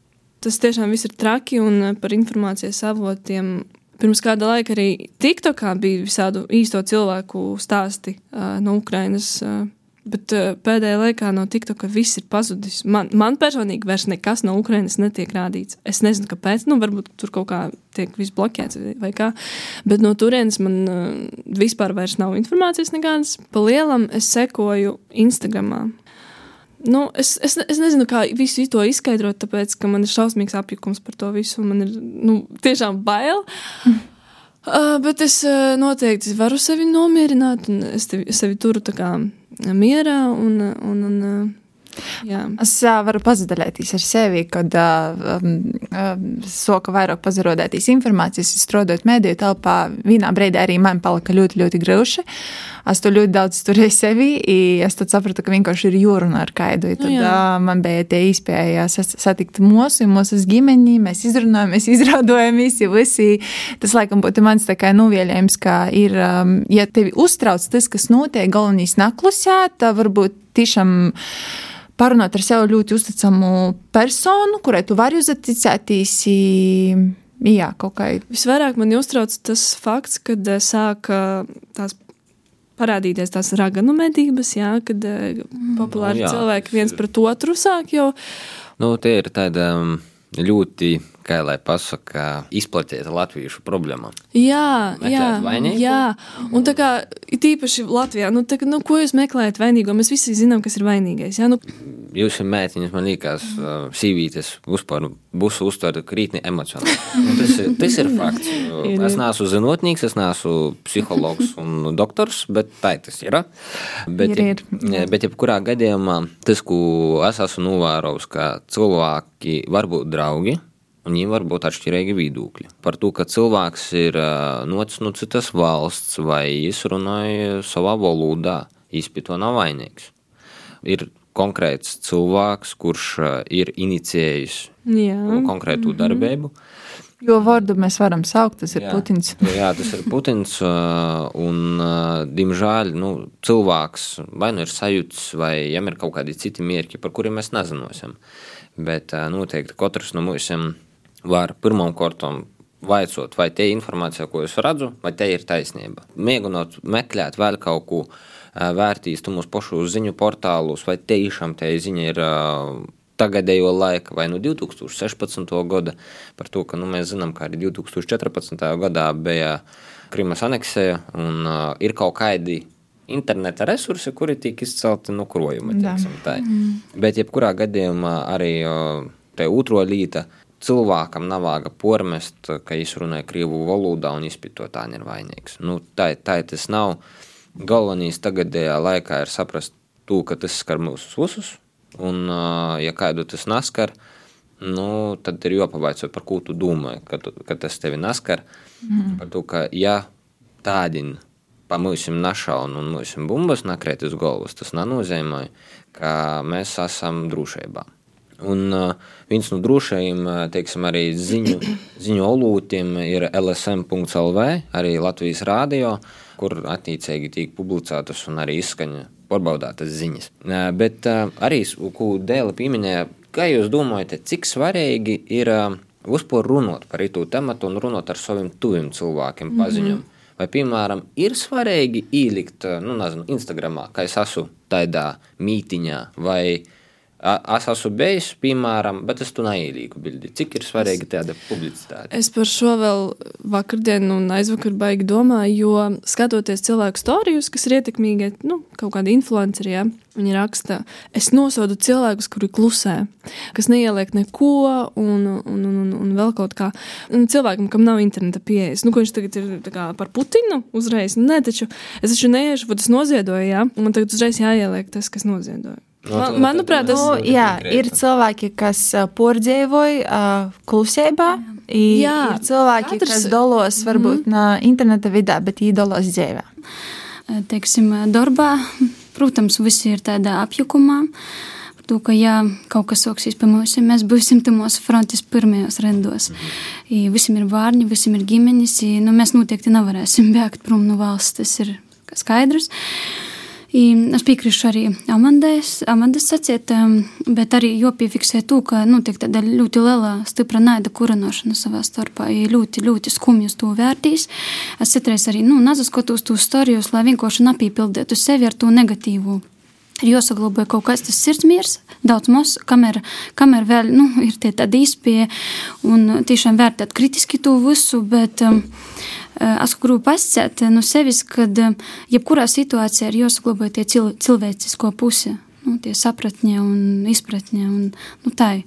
Tas tiešām viss ir traki un par informācijas avotiem. Pirms kāda laika arī TikTokā bija visādu īsto cilvēku stāsti uh, no Ukrainas. Uh, Bet uh, pēdējā laikā no TikToka viss ir pazudis. Man, man personīgi vairs nekas no Ukrainas netiek rādīts. Es nezinu, kāpēc. Nu, varbūt tur kaut kā tiek viss bloķēts vai, kā. Bet no turienes man uh, vispār nav informācijas nekādas. Pa lielam es sekoju Instagramā. Nu, es, es, es nezinu, kā visu to izskaidrot, tāpēc, ka man ir šausmīgs apjukums par to visu. Man ir nu, tiešām bail. Mm. Uh, bet es uh, noteikti varu sevi nomierināt, un es tevi, sevi turu tā kā mierā. Un, un, un, uh, Jā. Es uh, varu pazaudēties ar sevi, kad uh, um, soka vairāk pazarodētīs informācijas, strādājot mediju telpā. Vienā brīdī arī man palika ļoti, ļoti grūti. Es to ļoti daudz turēju sevi, un es sapratu, ka vienkārši ir jūruna ar kaidu. Tad nu, uh, man bija tie iespēja satikt mūsu, mūsu ģimeni, mēs izrunājamies, izrādojamies, ja visi. Tas, laikam, būtu mans tā kā nuvielējums, ka ir, um, ja tevi uztrauc tas, kas notiek, galvenais naklusēt, varbūt tiešām parunāt ar sevi ļoti uzticamu personu, kurai tu vari uzticēties. Jā, kaut kā. Visvairāk man uztrauc tas fakts, kad eh, sāk tās parādīties tās raganu medības, jā, kad mm. populāri nu, jā, cilvēki viens pret otru sāk jau. Nu, tie ir tādi ļoti kā lai pasaka, izplatīta latviešu problēma. Jā, Meklēt jā, vainīgu? jā. Un tā kā tīpaši Latvijā, nu, tā, nu, ko jūs meklējat vainīgo? Mēs visi zinām, kas ir vainīgais. Jā, nu. Jūs esat mētiņas, man liekas, uh, sīvītes vispār būs uztverta krītni emocionāli. Nu, tas, ir, tas ir fakts. Es neesmu zinotnīgs, es neesmu psihologs un doktors, bet tā tas ir. Bet, ir, ir. bet jebkurā gadījumā tas, ko es esmu novērojis, ka cilvēki var būt draugi, un viņiem var būt atšķirīgi viedokļi. Par to, ka cilvēks ir nocis no citas valsts vai izrunāja savā valodā, īstenībā nav vainīgs. Ir konkrēts cilvēks, kurš ir inicijējis jā. konkrētu mm -hmm. darbību. Jo vārdu mēs varam saukt, tas ir jā, Putins. jā, tas ir Putins. Un, diemžēl, nu, cilvēks vai nu ir sajūts, vai viņam ir kaut kādi citi mērķi, par kuriem mēs nezināsim. Bet noteikti katrs no mums var pirmām kārtām vaicot, vai te informācija, ko es redzu, vai te ir taisnība. Mēģinot meklēt vēl kaut ko vērtīs mūsu pašu ziņu portālus, vai tiešām te ziņa ir tagadējo laiku, vai no 2016. gada, par to, ka nu, mēs zinām, ka arī 2014. gadā bija Krimas aneksija un uh, ir kaut kādi interneta resursi, kuri tiek izcelti no krojuma. Mm. Bet, jebkurā gadījumā, arī uh, te otro līta cilvēkam nav vāga pormest, ka izrunāja krievu valodā un izpitotā ir vainīgs. Nu, tā, tā tas nav. Galvenais tagadējā laikā ir saprast to, ka tas skar mūsu visus, un ja kādu tas naskar, nu, tad ir jāpavaicot, par ko tu domā, ka, tu, ka tas tevi naskar. Mm. Par to, ka ja tādi pa mūsim našaun un mūsim bumbas nakrēt uz galvas, tas nenozīmē, ka mēs esam drošībā. Un uh, viens no drošajiem, teiksim, arī ziņu, ziņu olūtiem ir LSM.CLV, arī Latvijas rādio, kur attiecīgi tiek publicētas un arī izskaņa pārbaudātas ziņas. Uh, bet uh, arī, ko Dēla pieminēja, kā jūs domājat, cik svarīgi ir uh, vispār runāt par itu tematu un runāt ar saviem tuviem cilvēkiem mhm. paziņām? Mm -hmm. Vai, piemēram, ir svarīgi ielikt, nu, nezinu, Instagramā, ka es esmu tādā mītiņā vai Es esmu bijis, piemēram, bet es tur neielīgu bildi. Cik ir svarīga tāda publicitāte? Es par šo vēl vakardien un aizvakar baigi domāju, jo skatoties cilvēku stāstus, kas ir ietekmīgi, nu, kaut kādi influenceri, ja, viņi raksta, es nosodu cilvēkus, kuri klusē, kas neieliek neko un, un, un, un, un vēl kaut kā. Un cilvēkam, kam nav interneta pieejas, nu, ko viņš tagad ir kā, par Putinu uzreiz, nē, taču es taču neiešu, bet es noziedoju, ja, un man tagad uzreiz jāieliek tas, kas noziedoja. No, Man, manuprāt, tas nu, jā, ir cilvēki, kas porģēvoja uh, klusībā. Jā, ir cilvēki, katrs... kas dolos varbūt mm. interneta vidē, bet īdolos dzīvē. Teiksim, darbā, protams, visi ir tādā apjukumā. To, ka, ja kaut kas soksīs pie mums, mēs būsim mūsu frontes pirmajos rindos. Mm -hmm. Visiem ir vārni, visiem ir ģimenes. Nu, mēs noteikti nevarēsim bēgt prom no valsts. Tas ir skaidrs. Uh, es piekrītu arī Amandas, Amandas sacīt, bet arī jopiefiksē to, ka notiek nu, tāda ļoti liela, stipra naida kurinošana savā starpā. Ja ļoti, ļoti skumjas to vērtīs. Es citreiz arī nu, nazaskotos tos stāstus, lai vienkārši nepīpildītu sevi ar to negatīvu ir jāsaglabā kaut kas tas sirdsmiers, daudz maz, kamēr, kamēr vēl nu, ir tie tādi izpēja un tiešām vērtēt kritiski to visu, bet um, es gribu pasakāt no sevis, ka eh, jebkurā situācijā ir jāsaglabā tie cil cilvēcisko pusi. nu, tie sapratņa un izpratņa. Un, nu, tā ir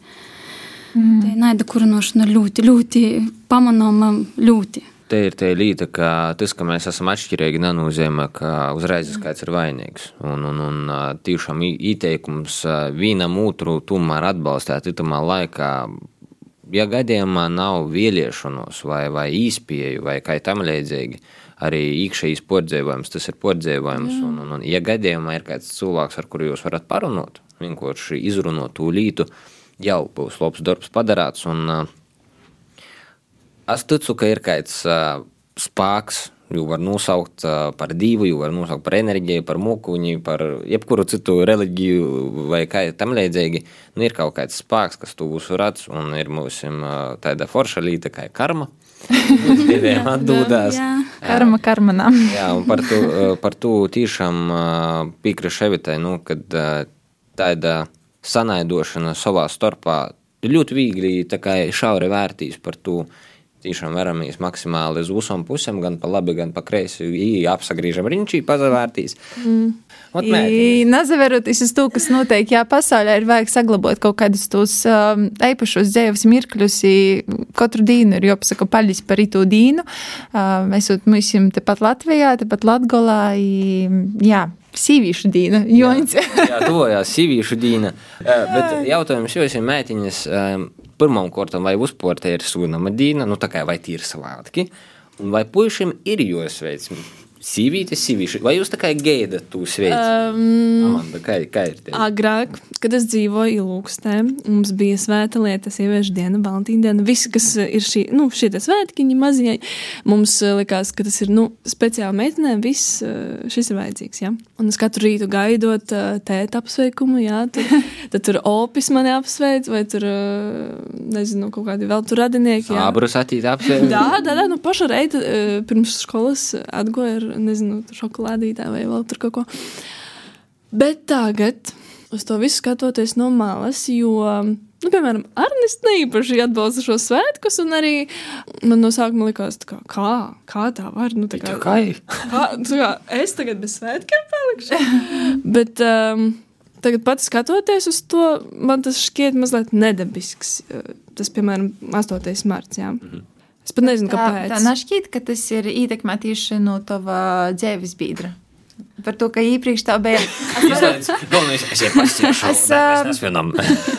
mm. tā naida kurinošana ļoti, ļoti pamanāma ļoti. Te ir tā līnija, ka tas, ka mēs esam atšķirīgi, nenozīmē, ka uzreiz kāds ir vainīgs. Un, un, un tiešām ieteikums vienam otru tomēr atbalstīt itamā laikā. Ja gadījumā nav vēlēšanos vai, vai īspēju vai kā tam līdzīgi, arī iekšējais pordzēvojums, tas ir pordzēvojums. Un, un, un, ja gadījumā ir kāds cilvēks, ar kuru jūs varat parunāt, vienkārši izrunāt to lītu, jau būs labs darbs padarāts. Un, uh, Es ticu, ka ir kāds uh, spēks, jo var nosaukt par divu, jo var nosaukt par enerģiju, par mūkuņu, par jebkuru citu reliģiju vai kā tam līdzīgi. Nu, ir kaut kāds spēks, kas to uzvarēts, un ir mums tāda forša līta kā karma. Diviem atdūdās. Karma karmanam. Jā, un par to, par to tiešām piekrītu Evitai, nu, kad tāda sanaidošana savā starpā ļoti viegli šauri vērtīs par to tiešām veramies maksimāli uz visām pusēm, gan pa labi, gan pa kreisi. Apsagriežam riņķī, pazavērtīs. Mm. Nazaveroties uz to, kas notiek, jā, pasaulē ir vajag saglabāt kaut kādus tos um, eipašos dzīves mirkļus. Katru dienu ir jāpasaka paļis par itu dīnu. Uh, mēs mums tepat Latvijā, tepat Latgolā. Jā, Sīvīšu dīna. Joņš. jā, jā tuvojās sīvīšu dīna. Bet jautājums jums ir mētiņas. Pirmām kārtām, vai uzsportē ir sunama dīna, nu tā kā vai tīri savādki, un vai puišiem ir jāsveic Sīvīte, sīvīši. Vai jūs tā kā gaidat to sveicienu? Um, Amanda, kā, kā ir tie? Agrāk, kad es dzīvoju Ilūkstē, mums bija svēta lieta, sieviešu diena, Valentīna diena, visi, kas ir šī, nu, šie svētkiņi mazie, mums eh, likās, ka tas ir, nu, speciāli meitenēm, viss eh, šis ir vajadzīgs, ja? Un es katru rītu gaidot eh, tēta apsveikumu, jā, tad, tad tur opis mani apsveic, vai tur, nezinu, kaut kādi vēl tur radinieki, jā. Abrus attīt apsveic. Jā, jā, jā, nu, paša reita pirms skolas atgoja ar nezinu, šokolādītā vai vēl tur kaut ko. Bet tagad, uz to visu skatoties no malas, jo, nu, piemēram, Arnēs neīpaši atbalsta šo svētkus, un arī man no sākuma likās, kā, kā, kā tā var. Nu, tā kā, kā, kā, kā es tagad bez svētkiem palikšu. Bet, um, Tagad pats skatoties uz to, man tas šķiet mazliet nedabisks. Tas, piemēram, 8. marts. Jā. Mm -hmm. Es pat nezinu, kāpēc. Tā nešķiet, ka tas ir ietekmēts tieši no tava dzīves biedra. Par to, ka iepriekš tā bija. Es es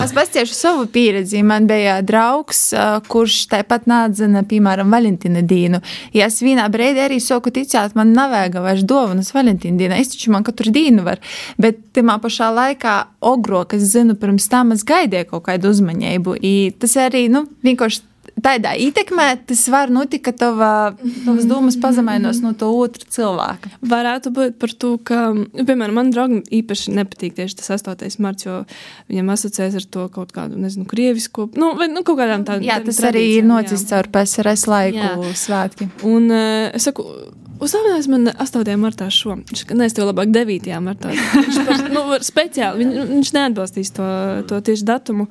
pastāstīšu savu pieredzi. Man bija draugs, kurš tāpat nāca, piemēram, Valentīna dienu. Ja es vienā brīdī arī soku ticēt, man nav vajag vairs dāvanas Valentīna dienā. Es taču man katru dienu varu. Bet tajā pašā laikā, ogro, kas zinu, pirms tam es gaidīju kaut kādu uzmanību. I tas arī, nu, vienkārši tādā ietekmē tas var notikt, ka tava, tavas domas pazemainos no to otru cilvēku. Varētu būt par to, ka, piemēram, man draugam īpaši nepatīk tieši tas 8. marts, jo viņam asociēs ar to kaut kādu, nezinu, krievisko, nu, vai nu, kaut kādām tādām. Jā, tas arī ir nocis caur PSRS laiku jā. svētki. Un uh, es saku, Uzdāvinājis man 8. martā šo. Viņš teica, es tev labāk 9. martā. Viņš nu, speciāli, viņ, viņš neatbalstīs to, to tieši datumu.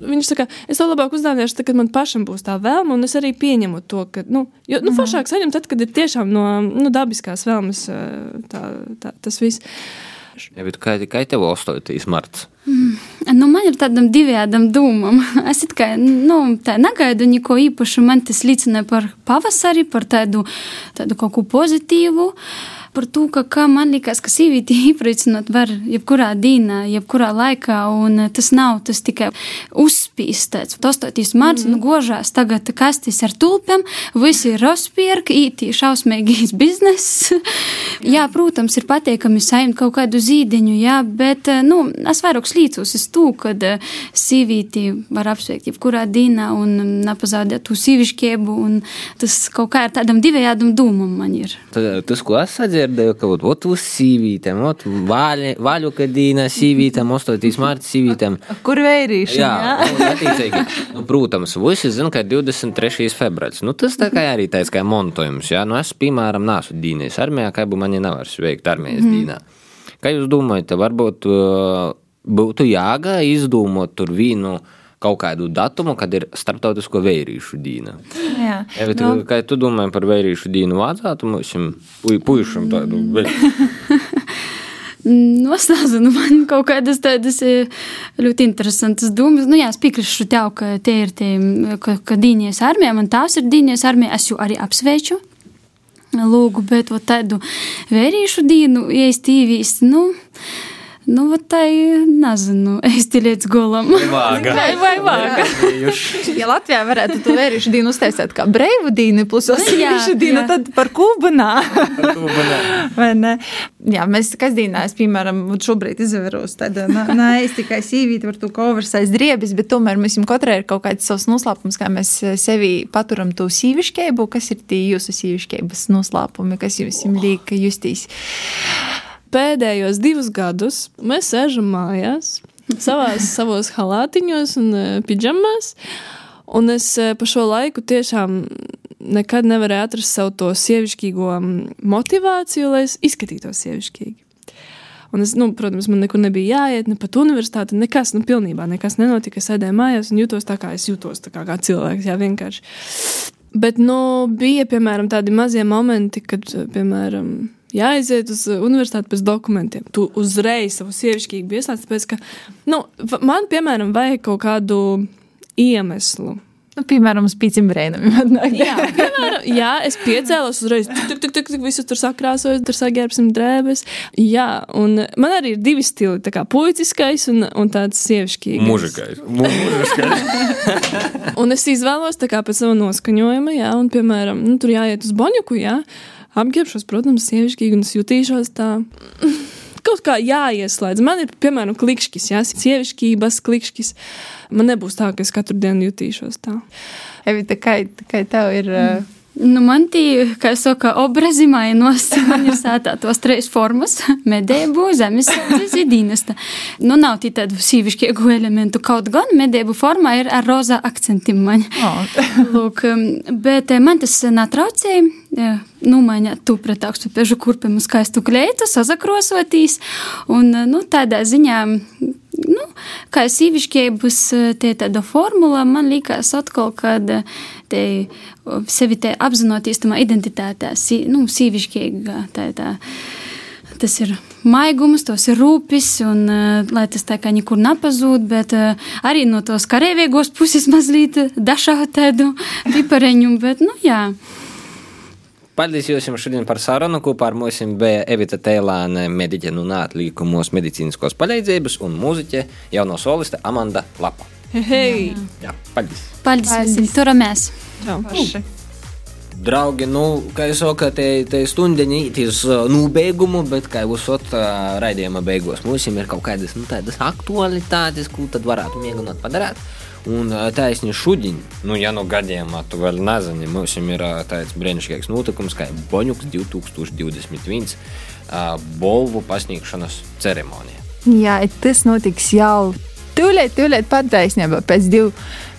Viņš saka, es to labāk uzdāvināšu, tad, kad man pašam būs tā vēlme, un es arī pieņemu to, ka, nu, jo, nu, foršāk saņemt tad, kad ir tiešām no nu, dabiskās vēlmes tā, tā, tas viss. Ja, kā, kā tev 8. marts? Mm. Nu, man ir tādam divējādam domam. Es kā, nu, tā negaidu neko īpašu. Man tas liecina par pavasari, par tādu, tādu kaut ko pozitīvu. Uh, par to, ka, kā man liekas, ka sievieti iepriecināt var jebkurā dienā, jebkurā laikā, un eh, tas nav tas tikai uzspīstēts. Tostotīs marts, mm. nu, gožās tagad kastis ar tulpēm, visi ir rozpierk, ītī šausmīgīs bizness. jā, protams, ir patīkami saimt kaut kādu zīdeņu, jā, bet, eh, nu, es vairāk slīcos uz to, kad eh, sievieti var apsveikt jebkurā dienā un nepazaudēt to sīvišķiebu, un tas kaut kā ar tādam divējādam dūmam man ir. Tas, ko es sadzirdēju, dzirdēju, ka ot, uz sīvītēm, ot, vaļu kadīnā sīvītēm, 8. mārta sīvītēm. Kur vērīšana? Jā, jā? Nu. Nu, protams, visi zina, ka ir 23. februāris. Nu, tas tā kā arī tāds kā montojums, jā. Nu, es, piemēram, nāsu dīnēs armijā, kā būtu mani nevar veikt armijas mm. dīnā. Kā jūs domājat, varbūt būtu jāga izdomot tur vīnu kaut kādu datumu, kad ir starptautisko vērīšu diena. Jā, ja, bet, nu, kā tu domā par vērīšu dienu, vajadzētu mums puišam tādu vērīšu? Nu, es nezinu, man kaut kādas tādas e, ļoti interesantas domas. Nu, jā, es piekrītu tev, ka tie ir tie, ka, ka Dīnijas armija, man tās ir Dīnijas armija, es jau arī apsveicu. Lūgu, bet tādu vērīšu dienu, ja es tīvīs, nu. Nu, tai nezinu, īsti līdz golam. Vāga. Vai, vai vāga? ja Latvijā varētu to vērīšu dienu uztaisīt kā breivu dienu, plus osīšu jā. tad par kūbanā. Vai ne? Jā, mēs kasdīnā, es, piemēram, šobrīd izvēros tādu, nē, es tikai sīvīti par to konversais driebis, bet tomēr mums katrai ir kaut kāds savs noslēpums, kā mēs sevi paturam to sīvišķību, kas ir tie jūsu sīvišķības noslēpumi, kas jums liek justīs. Pēdējos divus gadus mēs sēžam mājās, savās, savos halātiņos un uh, pidžamās. Un es uh, pa šo laiku tiešām nekad nevarēju atrast savu to sievišķīgo motivāciju, lai es izskatītos sievišķīgi. Un es, nu, protams, man nekur nebija jāiet, ne pat universitāte, nekas, nu, pilnībā nekas nenotika. Es sēdēju mājās un jutos tā, kā es jutos, kā, kā cilvēks, jā, vienkārši. Bet, nu, bija, piemēram, tādi mazie momenti, kad, piemēram, jāaiziet uz universitāti pēc dokumentiem. Tu uzreiz savu sievišķīgu ieslēdz, tāpēc, ka, nu, man, piemēram, vajag kaut kādu iemeslu. Nu, piemēram, uz pīcim brēnam. Jā, piemēram, jā, es piecēlos uzreiz, tik, tik, tik, tik, visu tur sakrāsoju, tur saģērbsim drēbes. Jā, un man arī ir divi stili, tā kā puiciskais un, un tāds sievišķīgs. Mužikais. Mu- Mužiskais. Un es izvēlos tā kā pēc sava noskaņojuma, jā, un, piemēram, nu, tur jāiet uz boņuku, jā, apģērbšos, protams, sievišķīgi, un es jutīšos tā. Kaut kā jāieslēdz. Man ir, piemēram, klikšķis, jā, sievišķības klikšķis. Man nebūs tā, ka es katru dienu jutīšos tā. Evita, kā, kā tev ir? Uh, Nu, man tie, kā jau saka, obrazi mainos. Man ir sātā tos trīs formas - medību, zemesardze, dīnesta. Nu, nav tī tādu sīvišķīgu elementu. Kaut gan medību formā ir ar rozā akcentiem man. oh. Lūk, um, bet eh, man tas netraucēja. eh, Numainīt tu pret augstu pežu kurpēm uz skaistu kleitu, sazakrosotīs. Un, eh, nu, tādā ziņā, nu, kā sīvišķības eh, tie tāda formula, man liekas atkal, kad eh, te sevi te apzinoties tamā identitātē, sī, nu, sīvišķīga, tā, tā. Tas ir maigums, tas ir rūpes, un uh, lai tas tā kā nekur nepazūd, bet arī no tos karavīgos puses mazliet dažādu tādu pipareņu, bet, nu, jā. Paldies jums šodien par sarunu. Kopā ar mums bija Evita Tēlāne, mediķe no neatliekumos medicīniskos palīdzības un mūziķe jauno soliste Amanda Lapa. Hei! Jā, paldies! Paldies, Paldies. visiem, turamies! Paši. Draugi, nu, kā jau saka, te, te stundiņa ītīs nobeigumu, bet, kā jūs esat raidījuma beigās, mums ir kaut kādas nu, tādas aktualitātes, ko tad varētu mēģināt padarīt. Un taisni šodien, nu, ja no gadījumā tu vēl nezini, mums ir tāds brīnišķīgs notikums, kā Boņuks 2021 ā, bolvu pasniegšanas ceremonija. Jā, tas notiks jau tūlīt, tūlīt pat taisnība pēc divu.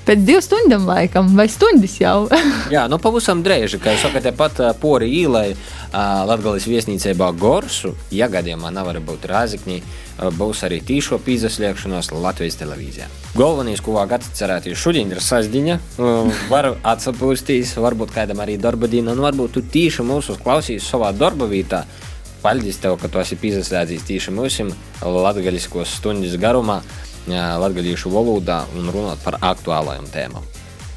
Pēc divu stundām, laikam, vai stundas jau. Jā, nu pavisam drēži, kā jūs sakat, pat pori īlai Latvijas viesnīcībā Gorsu, ja gadījumā nevar būt Rāzikņī, ā, būs arī tīšo pīzaslēgšanos Latvijas televīzijā. Galvenais, ko vajag atcerēties šodien, ir sasdiņa. Var atsapūstīs, varbūt kādam arī darba diena, un varbūt tu tīši mūsu klausīs savā darba vietā. Paldies tev, ka tu esi pīzaslēdzis tīši mūsim latgaļiskos stundas garumā, latgaļīšu valodā un runāt par aktuālajām tēmām.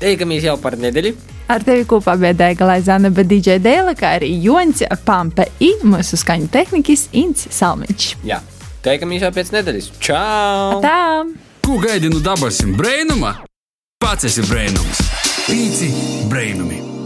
Teikamies jau par nedēļu. Ar tevi kopā bija Daiga Laizana, bet DJ Dēla, kā arī Jonci Pampe i mūsu skaņu tehnikas Ints Salmiņš. Jā, teikamies jau pēc nedēļas. Čau! Tā! Ko gaidi no dabasim brēnuma? Pats esi brēnums. Pīci brēnumi.